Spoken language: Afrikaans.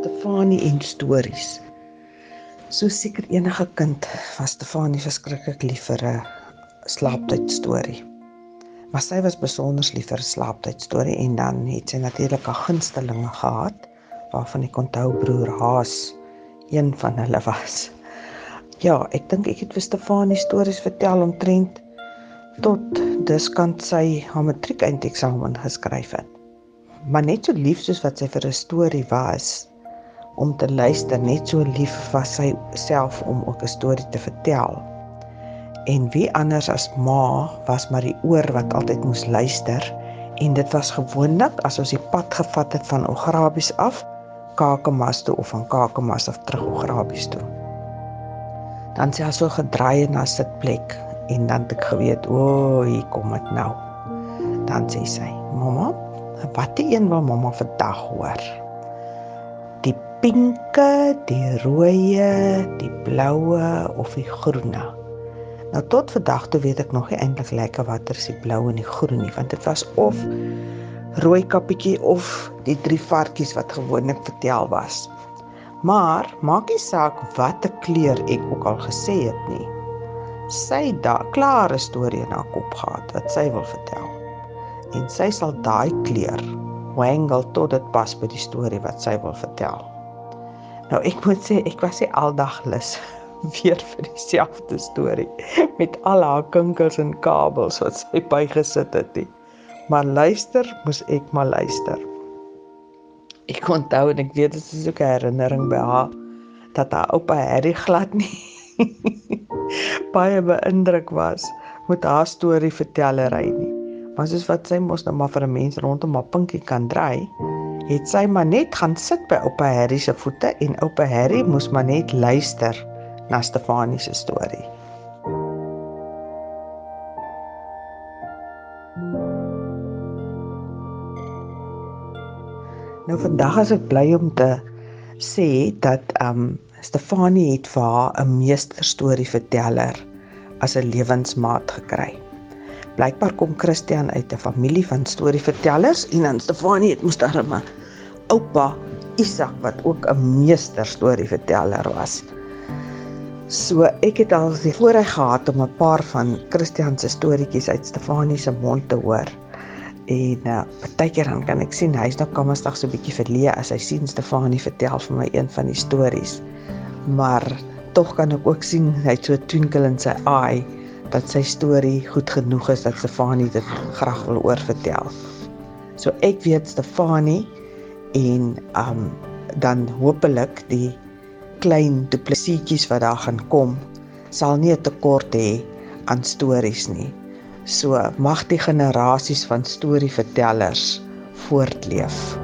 Stefanie en stories. So seker enige kind was Stefanie verskriklik lief vir 'n slaaptyd storie. Maar sy was besonder lief vir 'n slaaptyd storie en dan het sy natuurlik 'n gunstelinge gehad waarvan ek onthou broer Haas een van hulle was. Ja, ek dink ek het vir Stefanie stories vertel omtrent tot diskant sy haar matriek eindeksamen geskryf het maar net so lief soos wat sy vir 'n storie was om te luister, net so lief was sy self om ook 'n storie te vertel. En wie anders as ma was maar die oor wat altyd moes luister en dit was gewoonlik as ons die pad gevat het van Ograbies af Kakamas toe of van Kakamas af terug Ograbies toe. Dan sy het so gedraai na sitplek en dan het ek geweet, o, oh, hier kom dit nou. Dan sê sy, "Mamma, wat die een wat mamma vandag hoor. Pinke, die rooie, die bloue of die groene. Nou tot vandag toe weet ek nog nie eintlik lekker watter is die blou en die groen nie, want dit was of rooi kappietjie of die drie varkies wat gewoonlik vertel was. Maar maak nie saak watter kleur ek ook al gesê het nie. Sy da klare storie in haar kop gehad wat sy wil vertel en sy sal daai kleur wangle tot dit pas by die storie wat sy wil vertel. Nou ek moet sê ek was se aldag lus weer vir dieselfde storie met al haar kinkels en kabels wat sy bygesit het. Die. Maar luister, moes ek maar luister. Ek onthou en ek weet dit is ook 'n herinnering by haar dat haar oupa Harry glad nie baie beïndruk was met haar storie vertellery nie. Maar soos wat sy mos nou maar vir 'n mens rondom haar pinkie kan draai, het sy maar net gaan sit by oupa Harry se voete en oupa Harry moes maar net luister na Stefanie se storie. Nou vandag is ek bly om te sê dat um Stefanie het vir haar 'n meesterstorie verteller as 'n lewensmaat gekry. Blykbaar kom Christian uit 'n familie van storievertellers en dan Stefanie het moes daarmee oupa Isak wat ook 'n meester storieverteller was. So ek het al die voorreg gehad om 'n paar van Christian se storieetjies uit Stefanie se mond te hoor. En uh, partykeer dan kan ek sien hy's nou komstig so 'n bietjie verleë as hy sien Stefanie vertel vir my een van die stories. Maar tog kan ek ook sien hy het so 'n twinkel in sy eye dat sy storie goed genoeg is dat Stefanie dit graag wil oorvertel. So ek weet Stefanie en um dan hopelik die klein duplessietjies wat daar gaan kom sal nie 'n tekort hê aan stories nie. So mag die generasies van storievertellers voortleef.